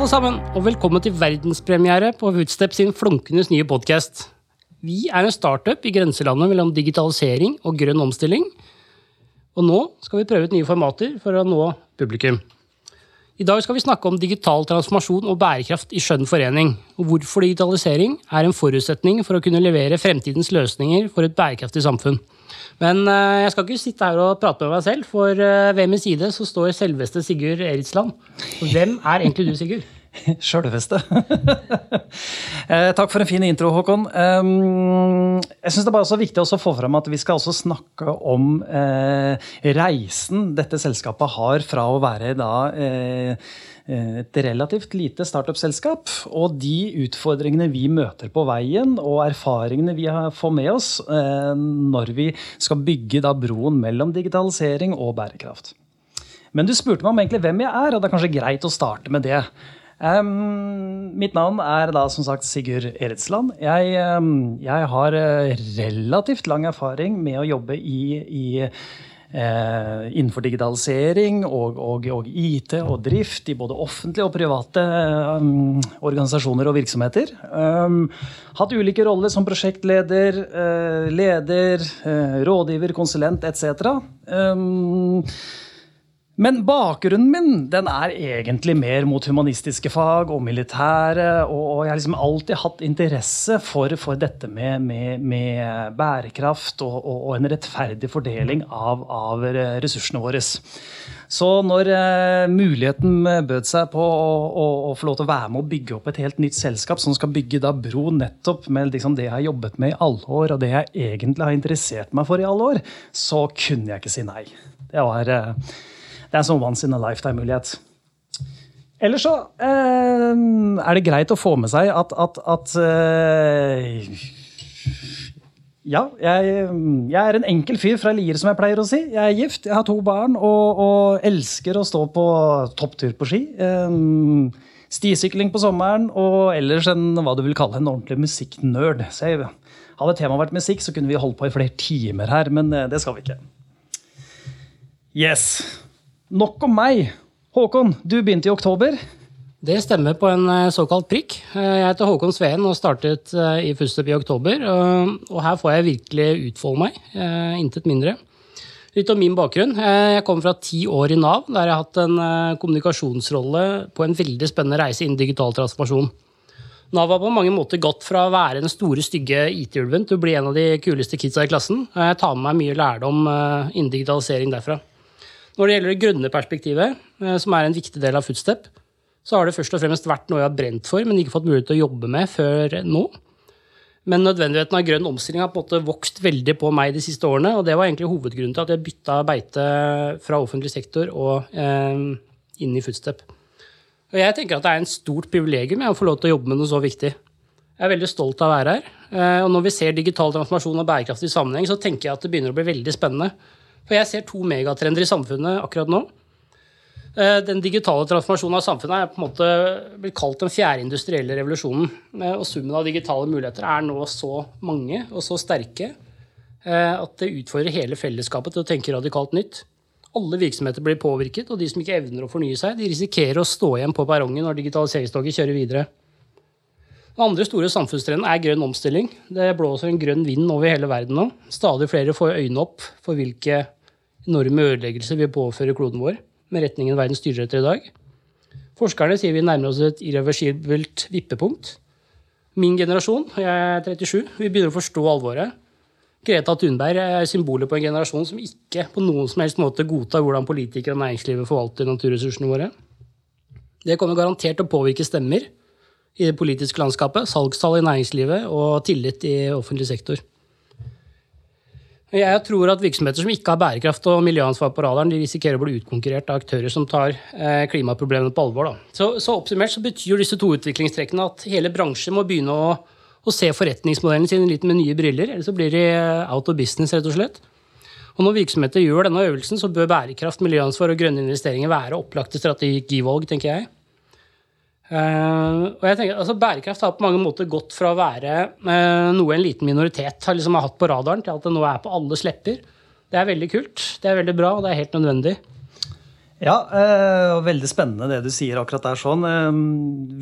Alle sammen, og velkommen til verdenspremiere på Footstep sin flunkenes nye podkast. Vi er en startup i grenselandet mellom digitalisering og grønn omstilling. Og nå skal vi prøve ut nye formater for å nå publikum. I dag skal vi snakke om digital transformasjon og bærekraft i skjønn forening, og hvorfor digitalisering er en forutsetning for å kunne levere fremtidens løsninger for et bærekraftig samfunn. Men uh, jeg skal ikke sitte her og prate med meg selv, for uh, ved min side så står selveste Sigurd Eritsland. Hvem er egentlig du, Sigurd? Sjølveste. eh, takk for en fin intro, Håkon. Um, jeg synes Det er så viktig å få fram at vi skal også snakke om eh, reisen dette selskapet har fra å være da, eh, Eh, et relativt lite startup-selskap. Og de utfordringene vi møter på veien, og erfaringene vi får med oss eh, når vi skal bygge broen mellom digitalisering og bærekraft. Men du spurte meg om egentlig hvem jeg er, og det er kanskje greit å starte med det. Um, mitt navn er da som sagt Sigurd Eretsland. Jeg, um, jeg har relativt lang erfaring med å jobbe i, i eh, innenfor digitalisering og, og, og, IT og drift i både offentlige og private um, organisasjoner og virksomheter. Hatt ulike roller som prosjektleder, uh, leder, uh, rådgiver, konsulent etc. Um, men bakgrunnen min den er egentlig mer mot humanistiske fag og militære. Og jeg har liksom alltid hatt interesse for, for dette med, med, med bærekraft og, og, og, en rettferdig fordeling av, av ressursene våre. Så når uh, muligheten bød seg på å, å, å, få lov til å være med og bygge opp et helt nytt selskap som skal bygge da bro nettopp med liksom det jeg har jobbet med i alle år, og det jeg egentlig har interessert meg for i alle år, så kunne jeg ikke si nei. Det var... Uh, det er en sånn once in a lifetime-mulighet. Ellers så eh, er det greit å få med seg at, at, at eh, Ja, jeg, jeg, er en enkel fyr fra Lier, som jeg pleier å si. Jeg er gift, jeg har to barn og, og elsker å stå på topptur på ski. Eh, stisykling på sommeren og ellers en hva du vil kalle en ordentlig musikknerd. Hadde temaet vært musikk, så kunne vi holdt på i flere timer her, men eh, det skal vi ikke. Yes. Nok om meg. Håkon, du begynte i oktober. Det stemmer på en eh, såkalt prikk. Eh, jeg heter Håkon Sveen og startet eh, i Footstep i oktober. Og her får jeg virkelig utfolde meg. Intet mindre. Litt om min bakgrunn. Jeg kommer fra ti år i Nav, der jeg har hatt en kommunikasjonsrolle på en veldig spennende reise innen digital transformasjon. Nav har på mange måter gått fra å være den store, stygge IT-ulven til å bli en av de kuleste kidsa i klassen. Jeg tar med meg mye lærdom innen digitalisering derfra. Når det gjelder det grønne perspektivet, eh, som er en viktig del av Footstep, så har det først og fremst vært noe jeg har brent for, men ikke fått mulighet til å jobbe med før nå. Men nødvendigheten av grønn omstilling har på en måte vokst veldig på meg de siste årene, og det var egentlig hovedgrunnen til at jeg bytta beite fra offentlig sektor og eh, inn i Footstep. Og jeg tenker at det er en stort privilegium å få lov til å jobbe med noe så viktig. Jeg er veldig stolt av å være her. Eh, og når vi ser digital transformasjon og bærekraftig sammenheng, så tenker jeg at det begynner å bli veldig spennende. For jeg ser to megatrender i samfunnet akkurat nå. Eh, den digitale transformasjonen av samfunnet er på en måte blitt kalt den fjerde industrielle revolusjonen. Eh, og summen av digitale muligheter er nå så mange og så sterke eh, at det utfordrer hele fellesskapet til å tenke radikalt nytt. Alle virksomheter blir påvirket, og de som ikke evner å fornye seg, de risikerer å stå igjen på perrongen når digitaliseringstoget kjører videre. Den andre store samfunnstrenden er grønn omstilling. Det blåser en grønn vind over hele verden nå. Stadig flere får øynene opp for hvilke enorme ødeleggelser vi påfører kloden vår, med retningen verden styrer etter i dag. Forskerne sier vi nærmer oss et irreversibelt vippepunkt. Min generasjon, jeg er 37, vi begynner å forstå alvoret. Greta Thunberg er symbolet på en generasjon som ikke på noen som helst måte godtar hvordan politikere og næringslivet forvalter naturressursene våre. Det kommer garantert til å påvirke stemmer i det politiske landskapet, salgstall i næringslivet og tillit i offentlig sektor. Jeg tror at virksomheter som ikke har bærekraft og miljøansvar på radaren, de risikerer å bli utkonkurrert av aktører som tar eh, klimaproblemene på alvor. Så, så, oppsummert så betyr disse to utviklingstrekkene at hele bransjen må begynne å, å se forretningsmodellen sin litt med nye briller, eller så blir de eh, out of business, rett og slett. Og når virksomheter gjør denne øvelsen, så bør bærekraft, miljøansvar og grønne investeringer være opplagte strategivalg, tenker jeg. Uh, og jeg tenker, altså Bærekraft har på mange måter gått fra å være uh, noe en liten minoritet har, liksom hatt på radaren, til at det nå er på alle lepper. Det er veldig kult, det er veldig bra, og det er helt nødvendig. Ja, eh, og veldig spennende det du sier akkurat der. sånn. Eh,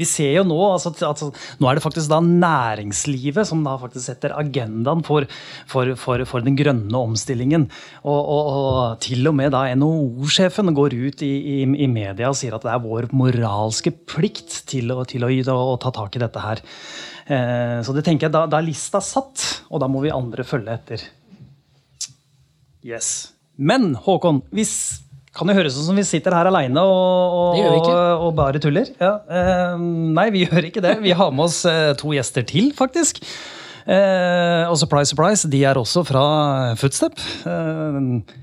vi ser jo nå altså, at nå er det faktisk da næringslivet som da faktisk setter agendaen for, for, for, for den grønne omstillingen. Og, og, og, til og med da NHO-sjefen går ut i, i, i, media og sier at det er vår moralske plikt til å, til å, å ta tak i dette her. Eh, så det tenker jeg, da, da er lista satt, og da må vi andre følge etter. Yes. Men Håkon, hvis kan jo høres ut som vi sitter her aleine og, og, og, bare tuller. Ja, eh, nei, vi gjør ikke det. Vi har med oss eh, to gjester til, faktisk. Eh, og surprise, surprise, de er også fra Footstep. Eh,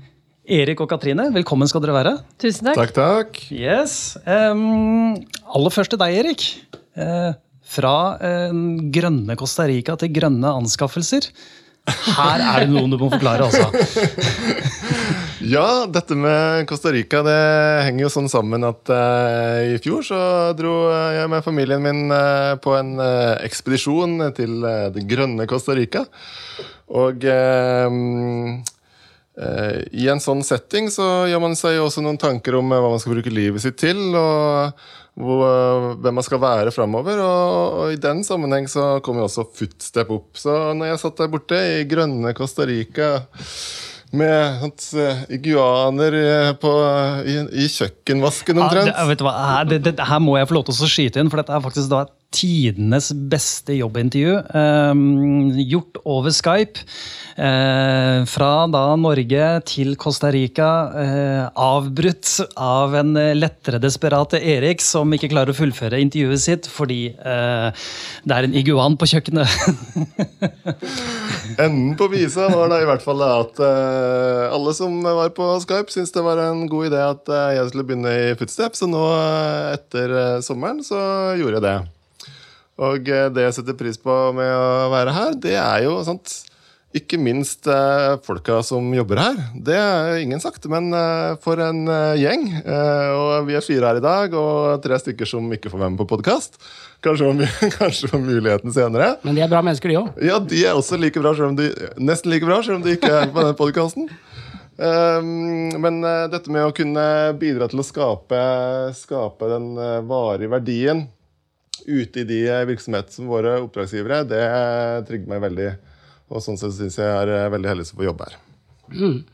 Erik og Katrine, velkommen skal dere være. Tusen takk. Takk, takk. Yes. aller først til deg, Erik. Eh, fra eh, grønne Costa Rica til grønne anskaffelser. Her er det noen du må forklare, altså. ja, dette med Costa Rica det henger jo sånn sammen at uh, i fjor så dro jeg med familien min uh, på en uh, ekspedisjon til det grønne Costa Rica. Og i en sånn setting så gjør man seg jo også noen tanker om hva man skal bruke livet sitt til. og hvem man skal være framover. Og, og, i den sammenheng så kommer også Footstep opp. Så når jeg satt der borte i grønne Costa Rica med sånt, uh, iguaner på, i, i, kjøkkenvasken omtrent. Ja, det, her, det, det, her, må jeg få lov til å skyte inn, for dette er faktisk da tidenes beste jobbintervju. eh, gjort over Skype. Eh, fra da Norge til Costa Rica. eh, avbrutt av en lettere desperat Erik som ikke klarer å fullføre intervjuet sitt fordi uh, det er en iguan på kjøkkenet. Enden på visa var da i hvert fall at alle som var på Skype, syntes det var en god idé at jeg skulle begynne i Footstep. Så nå etter sommeren så gjorde jeg det. Og eh, det jeg setter pris på med å være her, det er jo sant ikke minst eh, folka som jobber her. Det er ingen sagt, men eh, for en eh, gjeng. Eh, og vi er fire her i dag, og tre stykker som ikke får være med på podkast. Kanskje, kanskje får muligheten senere. Men de er bra mennesker, de òg. Ja, de er også like bra, de, nesten like bra, selv om de ikke er på denne podkasten. Um, men uh, dette med å kunne bidra til å skape, skape den varige verdien ute i de virksomhetene som våre oppdragsgivere, det trygger meg veldig. Og sånn sett syns jeg er eh, veldig heldig som får jobbe her. Mm.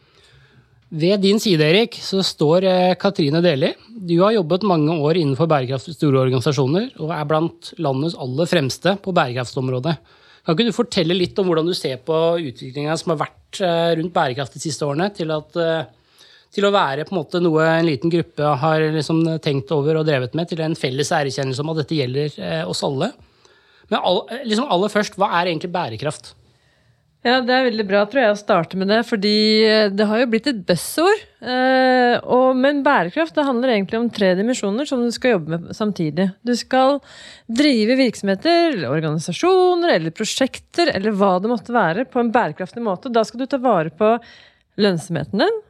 Ved din side, Erik, så står eh, Katrine Deli. Du har jobbet mange år innenfor bærekraftige store organisasjoner, og er blant landets aller fremste på bærekraftsområdet. Kan ikke du fortelle litt om hvordan du ser på utviklinga som har vært eh, rundt bærekraft de siste årene, til at til å være på en måte noe en liten gruppe har liksom tenkt over og drevet med, til en felles ærekjennelse om at dette gjelder eh, oss alle. Men all, liksom aller først, hva er egentlig bærekraft? Ja, Det er veldig bra tror jeg, å starte med det, fordi eh, det har jo blitt et buzzord. Eh, men bærekraft det handler egentlig om tre dimensjoner som du skal jobbe med samtidig. Du skal drive virksomheter, organisasjoner eller prosjekter eller hva det måtte være, på en bærekraftig måte. Da skal du ta vare på lønnsomheten din,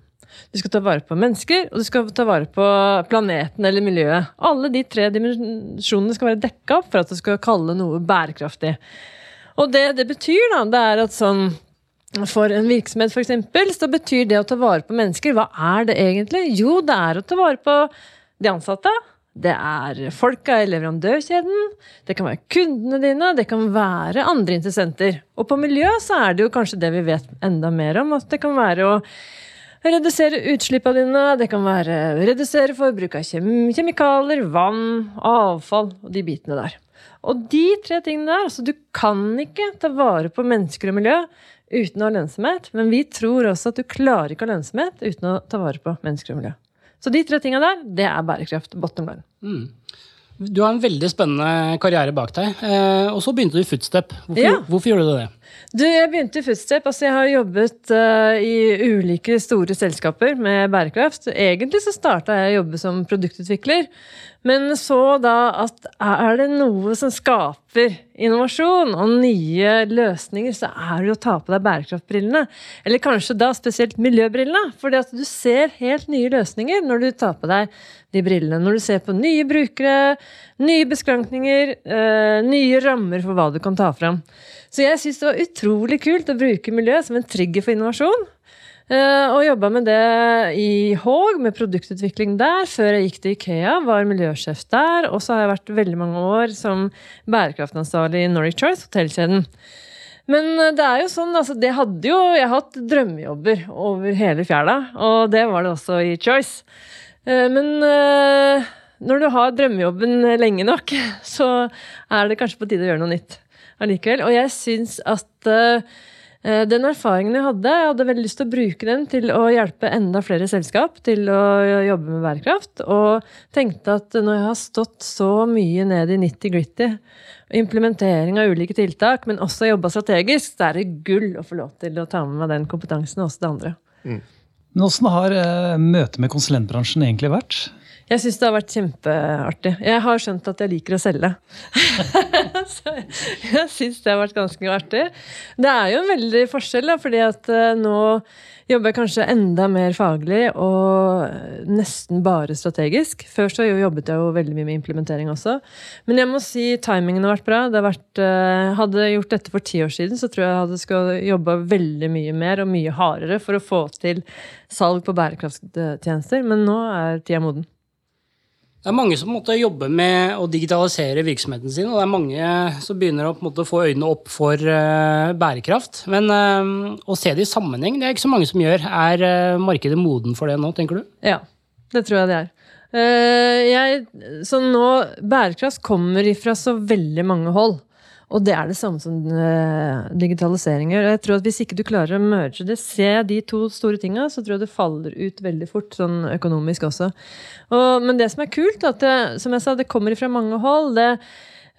du skal ta vare på mennesker, og du skal ta vare på planeten eller miljøet. Alle de tre dimensjonene skal være dekka opp for at du skal kalle noe bærekraftig. Og det det betyr, da, det er at sånn for en virksomhet for eksempel, så betyr det å ta vare på mennesker, hva er det egentlig? Jo, det er å ta vare på de ansatte. Det er folka i leverandørkjeden, det kan være kundene dine, det kan være andre interessenter. Og på miljø så er det jo kanskje det vi vet enda mer om, at det kan være å redusere utslippene dine, det kan være redusere forbruk av kjem kjemikalier, vann, avfall og de bitene der. Og de tre tingene der, altså du kan ikke ta vare på mennesker og miljø uten å ha lønnsomhet, men vi tror også at du klarer ikke å ha lønnsomhet uten å ta vare på mennesker og miljø. Så de tre tingene der, det er bærekraft. Bottom line. Mm. Du har en veldig spennende karriere bak deg, eh, og så begynte du i Footstep. Hvorfor, ja. hvorfor gjorde du det? Du, jeg begynte i Footstep. Altså, jeg har jobbet uh, i ulike store selskaper med bærekraft. Egentlig så starta jeg å jobbe som produktutvikler. Men så da at er det noe som skaper innovasjon og nye løsninger, så er det å ta på deg bærekraftbrillene. Eller kanskje da spesielt miljøbrillene. Fordi du ser helt nye løsninger når du tar på deg de brillene. Når du ser på nye brukere, nye beskrankninger, uh, nye rammer for hva du kan ta fram. Så jeg syns det var utrolig kult å bruke miljø som en trigger for innovasjon. Eh, og jobba med det i Haag, med produktutvikling der, før jeg gikk til Ikea. Var miljøsjef der. Og så har jeg vært veldig mange år som bærekraftansvarlig i Nordic Choice, hotellkjeden. Men eh, det er jo sånn, altså, det hadde jo Jeg har hatt drømmejobber over hele fjæra, og det var det også i Choice. Eh, men når du har drømmejobben lenge nok, så er det kanskje på tide å gjøre noe nytt allikevel. Og jeg syns at uh, den erfaringen jeg hadde, jeg hadde veldig lyst til å bruke den til å hjelpe enda flere selskap til å jobbe med bærekraft. Og tenkte at når jeg har stått så mye ned i nitty-gritty, implementering av ulike tiltak, men også jobba strategisk, så er det gull å få lov til å ta med meg den kompetansen og også det andre. Mm. Men Åssen har uh, møtet med konsulentbransjen egentlig vært? Jeg syns det har vært kjempeartig. Jeg har skjønt at jeg liker å selge. så jeg syns det har vært ganske artig. Det er jo en veldig forskjell, da, fordi at uh, nå jobber jeg kanskje enda mer faglig og nesten bare strategisk. Før så jobbet jeg jo veldig mye med implementering også. Men jeg må si timingen har vært bra. Har vært, uh, hadde jeg gjort dette for ti år siden, så tror jeg jeg hadde skal jobba veldig mye mer og mye hardere for å få til salg på bærekraftstjenester. Men nå er tida moden. Det er mange som måtte jobbe med å digitalisere virksomheten sin, og det er mange som begynner å måte, få øynene opp for uh, bærekraft. Men uh, å se det i sammenheng, det er ikke så mange som gjør. Er uh, markedet moden for det nå, tenker du? Ja, det tror jeg det er. Jeg, så nå, bærekraft kommer ifra så veldig mange hold. Og det er det samme som uh, digitalisering gjør. Jeg tror at Hvis ikke du klarer å merge det, se de to store tinga, så tror jeg det faller ut veldig fort, sånn økonomisk også. Og, men det som er kult, at det, som jeg sa, det kommer fra mange hold. det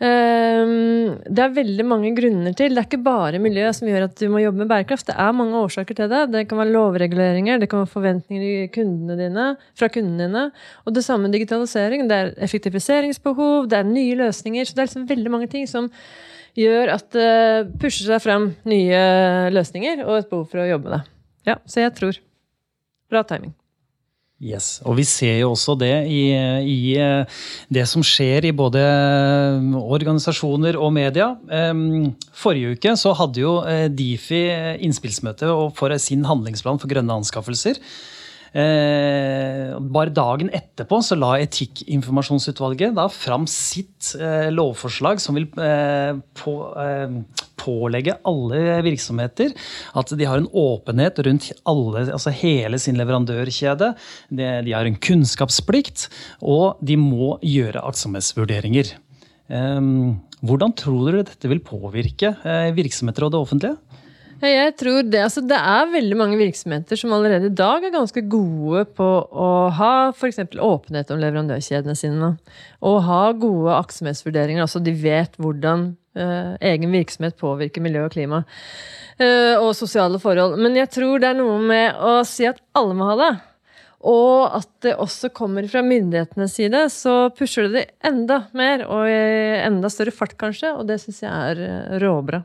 Uh, det er veldig mange grunner til. Det er ikke bare miljø som gjør at du må jobbe med bærekraft. Det er mange årsaker til det. Det kan være lovreguleringer, det kan være forventninger kundene dine, fra kundene dine. Og det samme med digitalisering. Det er effektiviseringsbehov, det er nye løsninger. Så det er liksom veldig mange ting som gjør at det pusher seg frem nye løsninger og et behov for å jobbe med det. Ja, så jeg tror. Bra timing. Yes, og Vi ser jo også det i, i, eh, det som skjer i både eh, organisasjoner og media. Forrige uke så hadde jo eh, Difi innspillsmøte for sin handlingsplan for grønne anskaffelser. Eh, bare dagen etterpå så la Etikkinformasjonsutvalget da fram sitt eh, lovforslag som vil eh, på, eh, pålegge alle virksomheter at de har en åpenhet rundt alle, altså hele sin leverandørkjede. De, de har en kunnskapsplikt, og de må gjøre aktsomhetsvurderinger. Eh, hvordan tror dere dette vil påvirke eh, virksomheter og det offentlige? Jeg tror det, altså det er veldig mange virksomheter som allerede i dag er ganske gode på å ha f.eks. åpenhet om leverandørkjedene sine. Og ha gode aktsomhetsvurderinger. Altså de vet hvordan uh, egen virksomhet påvirker miljø og klima. Uh, og sosiale forhold. Men jeg tror det er noe med å si at alle må ha det. Og at det også kommer fra myndighetenes side, så pusher det det enda mer. Og i enda større fart, kanskje. Og det syns jeg er eh, råbra.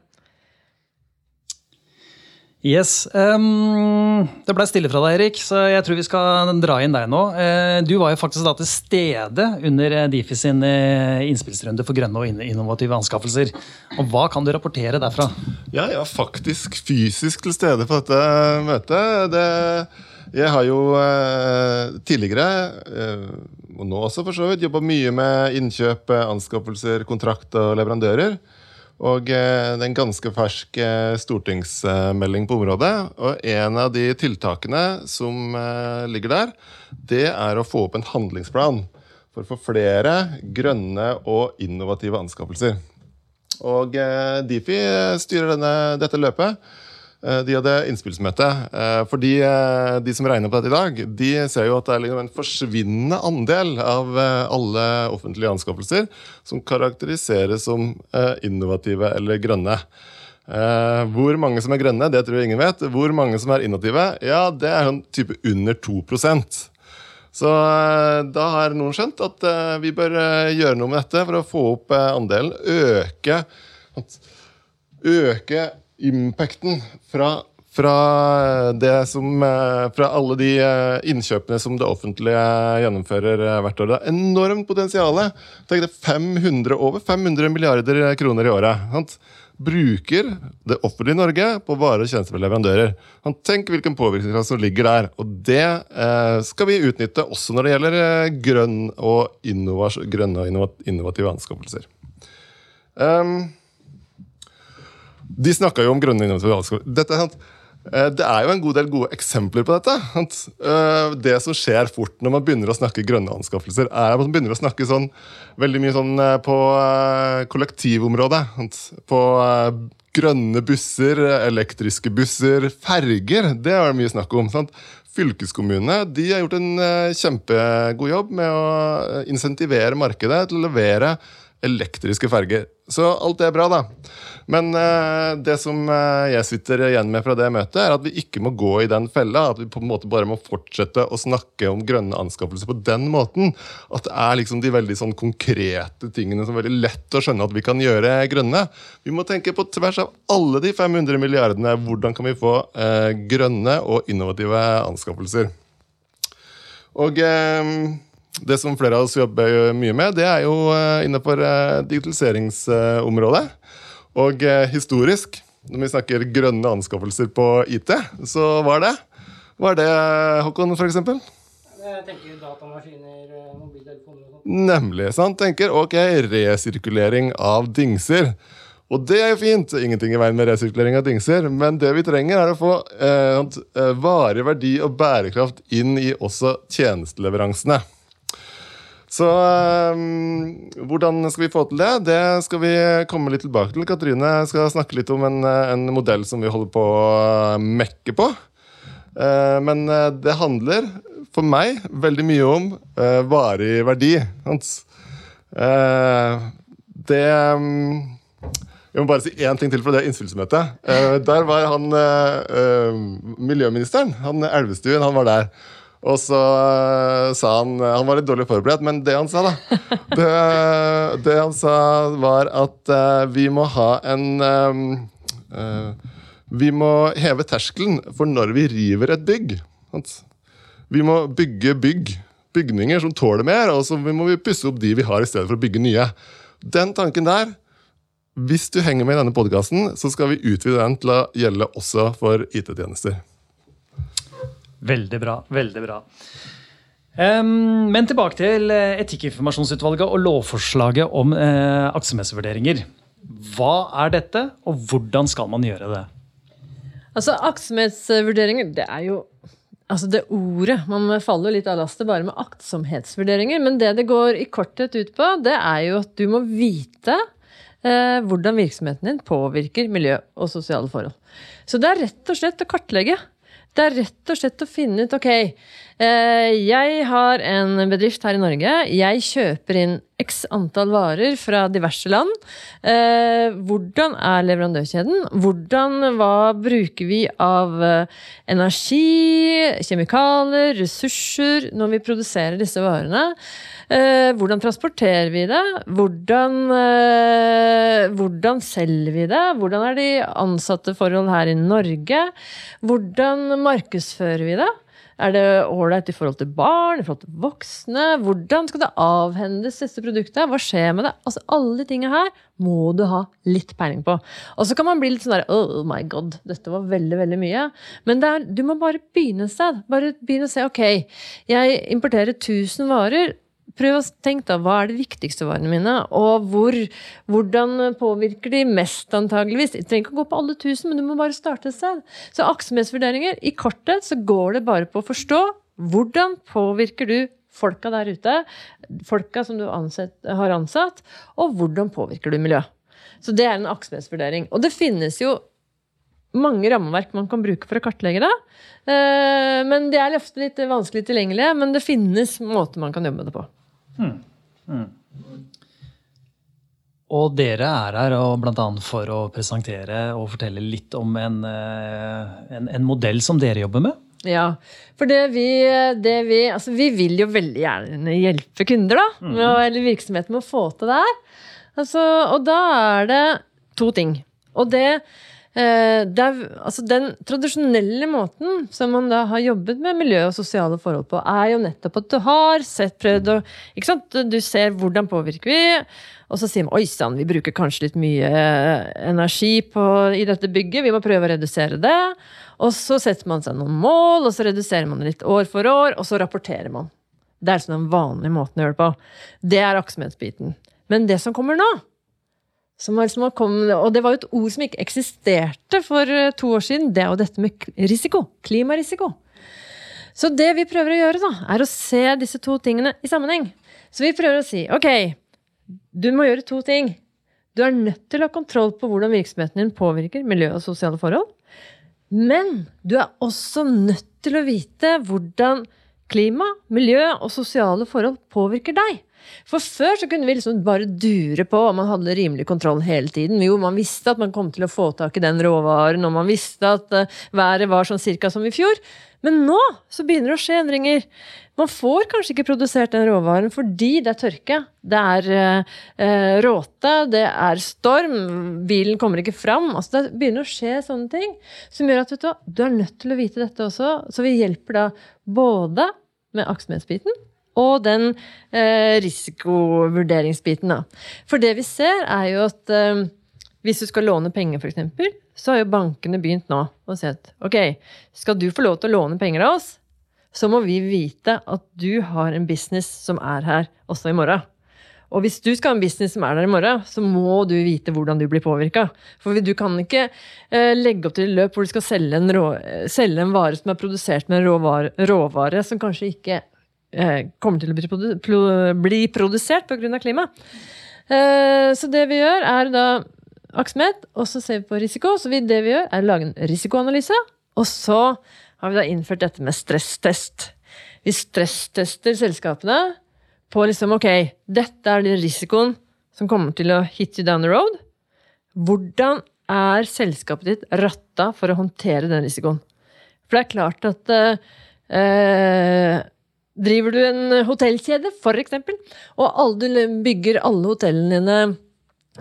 Yes. Um, det ble stille fra deg, Erik, så jeg tror vi skal dra inn deg nå. Uh, du var jo faktisk da til stede under eh, Difi sin uh, innspillsrunde for grønne og innovative anskaffelser. Og Hva kan du rapportere derfra? Ja, jeg var faktisk fysisk til stede på dette møtet. Det, jeg har jo uh, tidligere, og nå også for så vidt, jobba mye med innkjøp, anskaffelser, kontrakt og leverandører. Og eh, det er en ganske fersk eh, stortingsmelding på området. Og en av de tiltakene som eh, ligger der, det er å få opp en handlingsplan for å få flere grønne og innovative anskaffelser. Og Difi styrer denne, dette løpet. Eh, de hadde innspillsmøte. Eh, fordi eh, de som regner på dette i dag, de ser jo at det er liksom en forsvinnende andel av alle offentlige anskaffelser som karakteriseres som innovative eller grønne. Hvor mange som er grønne, det tror jeg ingen vet. Hvor mange som er innovative, ja, det er sånn type under 2% så da har noen skjønt at vi bør gjøre noe med dette for å få opp andelen. Øke, øke impacten fra, fra, som, eh, fra alle de eh, innkjøpene som det offentlige gjennomfører eh, hvert år. Det er enormt potensial. Tenk det 500, over 500 milliarder kroner i året. Sant? bruker det offentlige Norge på varer og tjenester fra leverandører. Han Tenk hvilken påvirkningskraft som ligger der. Og det skal vi utnytte også når det gjelder grønn og grønne og innovative anskaffelser. Um, de snakka jo om grønne innovative eh, det er jo en god del gode eksempler på dette. Eh, det som skjer fort når man begynner å snakke grønne anskaffelser, er at man begynner å snakke sånn, veldig mye sånn eh, på kollektivområdet. På grønne busser, elektriske busser, ferger. Det er det mye snakk om. sant? Fylkeskommunene de har gjort en kjempegod jobb med å insentivere markedet til å levere elektriske ferger. Så alt det er bra, da. Men uh, det som uh, jeg sitter igjen med fra det møtet, er at vi ikke må gå i den fella. At vi på en måte bare må fortsette å snakke om grønne anskaffelser på den måten. At det er liksom de veldig sånn konkrete tingene som er veldig lett å skjønne at vi kan gjøre grønne. Vi må tenke på tvers av alle de 500 milliardene. Hvordan kan vi få uh, grønne og innovative anskaffelser? Og det som flere av oss jobber mye med, det er jo eh, innenfor eh, digitaliseringsområdet. Og eh, historisk, når vi snakker grønne anskaffelser på IT, så var det Hva er det, Håkon, f.eks.? Jeg tenker datamaskiner, mobiltelefoner og. Nemlig. sant? Tenker ok, resirkulering av dingser. Og det er jo fint, ingenting i veien med resirkulering av dingser, men det vi trenger, er å få eh, varig verdi og bærekraft inn i også tjenesteleveransene. Så um, hvordan skal vi få til det? Det skal vi komme litt tilbake til. Katrine skal snakke litt om en, en modell som vi holder på å mekke på. Uh, men eh, det handler for meg veldig mye om uh, varig verdi. Uh, det um, Jeg må bare si én ting til fra det innspillsmøtet. der var han miljøministeren, han Elvestuen, han var der. Og så uh, sa han Han var litt dårlig forberedt, men det han sa, da Det, det han sa, var at uh, vi må ha en um, uh, Vi må heve terskelen for når vi river et bygg. Vi må bygge bygg, bygninger som tåler mer, og så må vi pusse opp de vi har, i stedet for å bygge nye. Den tanken der hvis du henger med i denne podkasten, så skal vi utvide den til å gjelde også for IT-tjenester. Veldig bra. Veldig bra. Um, men tilbake til eh, Etikkinformasjonsutvalget og lovforslaget om uh, aktsomhetsvurderinger. Hva er dette, og hvordan skal man gjøre det? Altså, Aktsomhetsvurderinger, det er jo Altså det ordet. Man faller litt av lastet bare med aktsomhetsvurderinger. Men det det går i korthet ut på, det er jo at du må vite eh, hvordan virksomheten din påvirker miljø og sosiale forhold. Så det er rett og slett å kartlegge. Det er rett og slett å finne ut ok, jeg har en bedrift her i Norge. Jeg kjøper inn x antall varer fra diverse land. Eh, hvordan er leverandørkjeden? Hvordan, hva bruker vi av eh, energi, kjemikalier, ressurser når vi produserer disse varene? Eh, hvordan transporterer vi det? Hvordan, eh, hvordan selger vi det? Hvordan er de ansatte forhold her i Norge? Hvordan markedsfører vi det? Er det ålreit i forhold til barn, i forhold til voksne? Hvordan skal det avhendes, disse produktene? Hva skjer med det? Altså, Alle de tingene her må du ha litt peiling på. Og så kan man bli litt sånn der Oh my god, dette var veldig, veldig mye. Men er, du må bare begynne et sted. Bare begynne å se ok, jeg importerer 1000 varer prøv å tenke da, hva er de viktigste varene mine, og hvor, hvordan påvirker de mest, antageligvis. Du trenger ikke å gå på alle tusen, men du må bare starte et sted. Så aksemessvurderinger, i kortet så går det bare på å forstå hvordan påvirker du folka der ute, folka som du ansett, har ansatt, og hvordan påvirker du miljøet. Så det er en aksemessvurdering. Og det finnes jo mange rammeverk man kan bruke for å kartlegge det. Eh, men de er ofte litt vanskelig tilgjengelige, men det finnes måter man kan jobbe med det på. Mm. Mm. Og dere er her bl.a. for å presentere og fortelle litt om en, eh, en, en, modell som dere jobber med. Ja, for det vi, det vi Altså, vi vil jo veldig gjerne hjelpe kunder, da. Mm. Eller virksomheten med å få til det her. Altså, og da er det to ting. Og det er, altså den tradisjonelle måten som man da har jobbet med miljø og sosiale forhold på, er jo nettopp at du har sett, prøvd og ikke sant? Du ser hvordan påvirker vi, og så sier man oi sann, vi bruker kanskje litt mye energi på, i dette bygget, vi må prøve å redusere det. Og så setter man seg noen mål, og så reduserer man litt år for år, og så rapporterer man. Det er sånn den vanlige måten å gjøre det på. Det er aktsomhetsbiten. Men det som kommer nå, kommet, og det var jo et ord som ikke eksisterte for eh, to år siden, det er jo dette med risiko. Klimarisiko. Så det vi prøver å gjøre, da, er å se disse to tingene i sammenheng. Så vi prøver å si ok, du må gjøre to ting. Du er nødt til å ha kontroll på hvordan virksomheten din påvirker miljø og sosiale forhold. Men du er også nødt til å vite hvordan klima, miljø og sosiale forhold påvirker deg. For før så kunne vi liksom bare dure på og man hadde rimelig kontroll hele tiden. Jo, man visste at man kom til å få tak i den råvaren, og man visste at uh, været var sånn cirka som i fjor. Men nå så begynner det å skje endringer. Man får kanskje ikke produsert den råvaren fordi det er tørke. Det er uh, råte, det er storm, bilen kommer ikke fram. Altså det begynner å skje sånne ting som gjør at du, du er nødt til å vite dette også. Så vi hjelper da både med aktsomhetsbiten og den eh, risikovurderingsbiten. Da. For det vi ser, er jo at eh, hvis du skal låne penger, f.eks., så har jo bankene begynt nå å si at ok, skal du få lov til å låne penger av oss, så må vi vite at du har en business som er her også i morgen. Og hvis du skal ha en business som er der i morgen, så må du vite hvordan du blir påvirka. For du kan ikke eh, legge opp til et løp hvor du skal selge en, rå, selge en, vare som er produsert med en råvare, råvare som kanskje ikke Eh, kommer til å bli, produ bli produsert pga. klima. Eh, så det vi gjør, er da aktsomhet, og så ser vi på risiko. Så det vi gjør, er å lage en risikoanalyse. Og så har vi da innført dette med stresstest. Vi stresstester selskapene på liksom ok, dette er den risikoen som kommer til å hit you down the road. Hvordan er selskapet ditt ratta for å håndtere den risikoen? For det er klart at eh, Driver du en hotellkjede, f.eks., og du bygger alle hotellene dine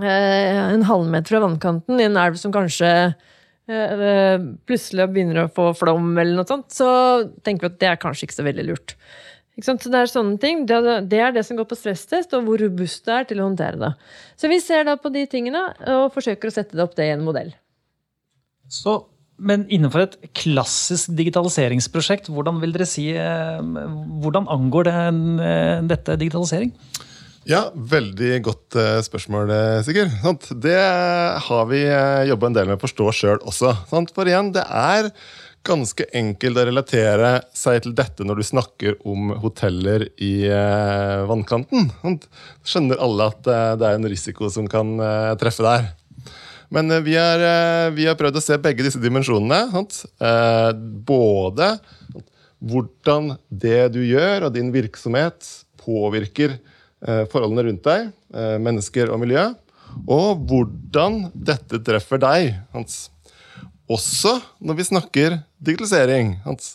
eh, en halvmeter fra vannkanten i en elv som kanskje eh, plutselig begynner å få flom, eller noe sånt, så tenker vi at det er kanskje ikke så veldig lurt. Så det er sånne ting. Det er det som går på stresstest, og hvor robust det er til å håndtere det. Så vi ser da på de tingene og forsøker å sette det opp det i en modell. Så men innenfor et klassisk digitaliseringsprosjekt, hvordan vil dere si, eh, hvordan angår det, eh, dette digitalisering? Ja, veldig godt eh, spørsmål, Sigurd. Det har vi jobba en del med å forstå sjøl også. For igjen, det er ganske enkelt å relatere seg til dette når du snakker om hoteller i vannkanten. Skjønner alle at det er en risiko som kan treffe der. Men eh, vi har, eh, vi har, prøvd å se begge disse dimensjonene. Eh, både hvordan det du gjør, og din virksomhet, påvirker forholdene rundt deg, mennesker og miljø. Og hvordan dette treffer deg. Hans. Også når vi snakker digitalisering. Hans.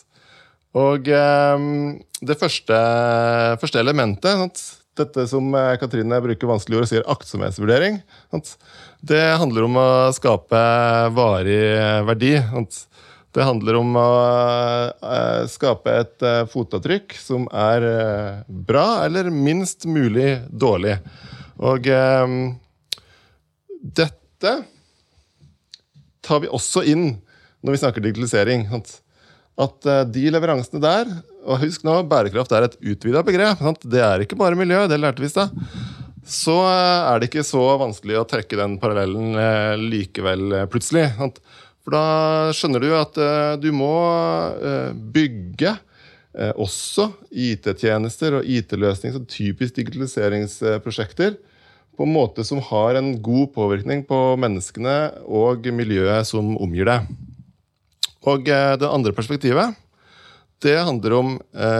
Og det første, første elementet, sant? Dette som Katrine bruker vanskelig ord og sier aktsomhetsvurdering. Det handler om å skape varig verdi. Det handler om å eh, skape et eh, fotavtrykk som er eh, bra eller minst mulig dårlig. Og dette tar vi også inn når vi snakker digitalisering. At de leveransene der Og husk nå, bærekraft er et utvida begrep. Det er ikke bare miljø, det lærte vi i stad så eh, er det ikke så vanskelig å trekke den parallellen eh, likevel, plutselig. plutselig. For da skjønner du at du må bygge også IT-tjenester og IT-løsninger, så typisk digitaliseringsprosjekter, på en måte som har en god påvirkning på menneskene og miljøet som omgir det. Og det andre perspektivet det handler om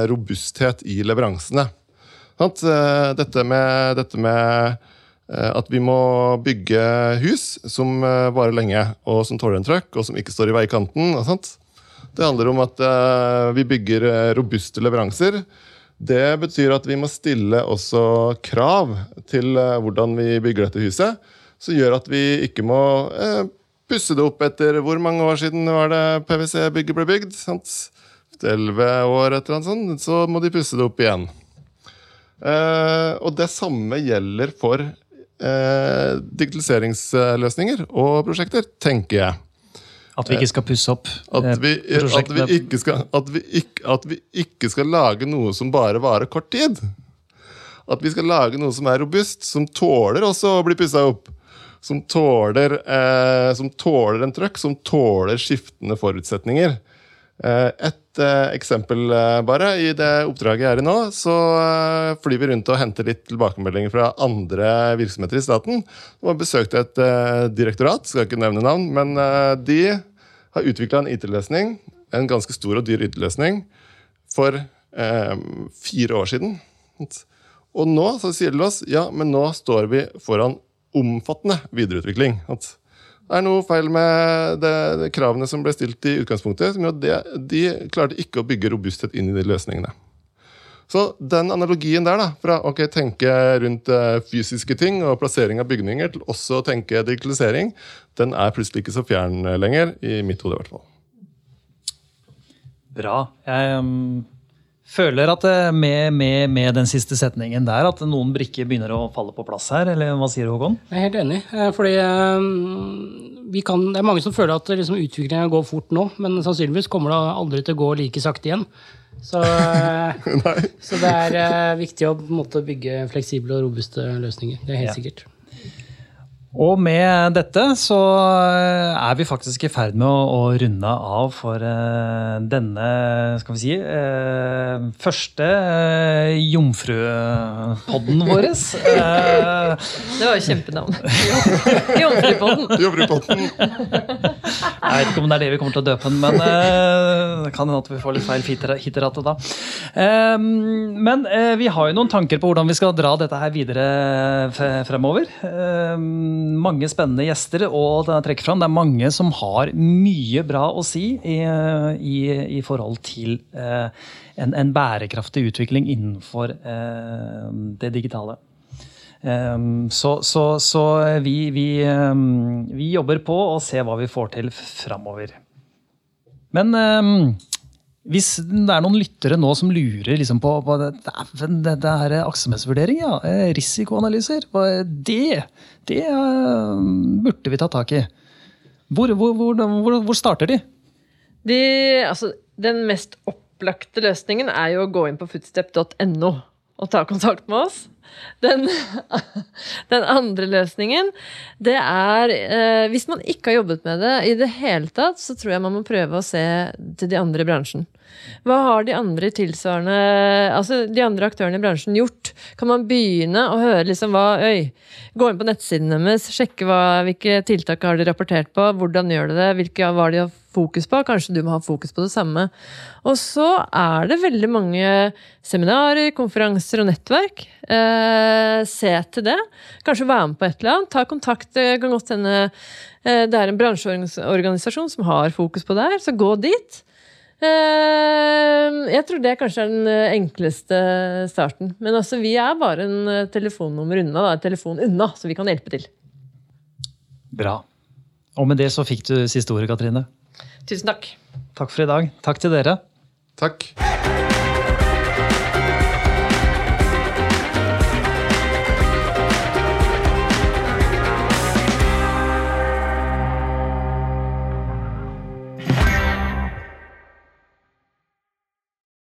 robusthet i leveransene. Eh, dette med, dette med eh, at vi må bygge hus som eh, varer lenge, og som tåler en trøkk, og som ikke står i veikanten. Det handler om at vi bygger robuste leveranser. Det betyr at vi må stille også krav til hvordan vi bygger dette huset, som gjør at vi ikke må pusse det opp etter hvor mange år siden var det PwC-bygget ble bygd? Elleve år, et eller annet sånt. Så må de pusse det opp igjen. Eh, og det samme gjelder for eh, digitaliseringsløsninger og prosjekter, tenker jeg. At vi ikke skal pusse opp At eh, vi, at, vi ikke skal, at, vi ikke, at vi ikke skal lage noe som bare varer kort tid. At vi skal lage noe som er robust, som tåler også å bli pussa opp. Som tåler, eh, som tåler en trøkk, som tåler skiftende forutsetninger. Eh, et eh, eksempel eh, bare. I det oppdraget jeg er i nå, så flyr vi rundt og henter litt tilbakemeldinger fra andre virksomheter i staten. Og har besøkt et direktorat, skal ikke nevne navn, men de har utvikla en IT-løsning, en ganske stor og dyr IT-løsning, for eh, fire år siden. Og nå så sier de oss ja, men nå står vi foran omfattende videreutvikling. At det er noe feil med det, det kravene som ble stilt i utgangspunktet. som gjør at De klarte ikke å bygge robusthet inn i de løsningene. Så den analogien der, da, fra å tenke rundt eh, fysiske ting og plassering av bygninger, til også å tenke digitalisering, den er plutselig ikke så fjern eh, lenger. I mitt hode, i hvert fall. Bra. Jeg um, føler at eh, med, med, med den siste setningen der, at noen brikker begynner å falle på plass her. Eller hva sier du, Håkon? Jeg er helt enig. eh, Fordi eh, vi kan, det er mange som føler at liksom, utviklingen går fort nå, men sannsynligvis kommer det aldri til å gå like sakte igjen. Så, eh, så det er viktig å på en måte, bygge fleksible og robuste løsninger. Det er helt Ja. sikkert. Og med dette så eh, er vi faktisk i ferd med å, å runde av for uh, denne, skal vi si, uh, første uh, jomfrupodden vår. Det var jo kjempenavn. Jomfrupodden. I jeg vet ikke om det er det vi kommer til å døpe den, men det kan hende at vi får litt feil hitter- hitterate da. Men vi har jo noen tanker på hvordan vi skal dra dette her videre fremover. Eh, mange spennende gjester å trekke fram. Det er mange som har mye bra å si i, i, i forhold til eh, en, en bærekraftig utvikling innenfor eh, det digitale. Um, så så, så vi, vi, um, vi jobber på å se hva vi får til framover. Men um, hvis det er noen lyttere nå som lurer liksom på, på det, det, det er aksemessvurdering, ja, eh, risikoanalyser, det, det eh, burde vi ta tak i. Hvor, hvor, hvor, hvor starter de? De, altså, den mest opplagte løsningen er jo å gå inn på footstep.no og ta kontakt med oss. Den, den andre løsningen, det er eh, Hvis man ikke har jobbet med det i det hele tatt, så tror jeg man må prøve å se til de andre i bransjen. Hva har de andre tilsvarende Altså de andre aktørene i bransjen gjort? Kan man begynne å høre liksom hva Øy, gå inn på nettsiden deres, sjekke hva, hvilke tiltak har de rapportert på, hvordan gjør de det, hvilke hva de har fokus på? Kanskje du må ha fokus på det samme. Og så er det veldig mange seminarer, konferanser og nettverk. Eh, se til det. Kanskje være med på et eller annet. Ta kontakt. Det kan godt hende eh, det er en bransjeorganisasjon som har fokus på det her, så gå dit. Eh, Jeg tror det kanskje er den eh, enkleste starten. Men altså, vi er bare en eh, telefonnummer unna, da, en telefon unna, så vi kan hjelpe til. Bra. Og med det så fikk du siste ordet, Katrine. Tusen takk. Takk for i dag. Takk til dere. Takk.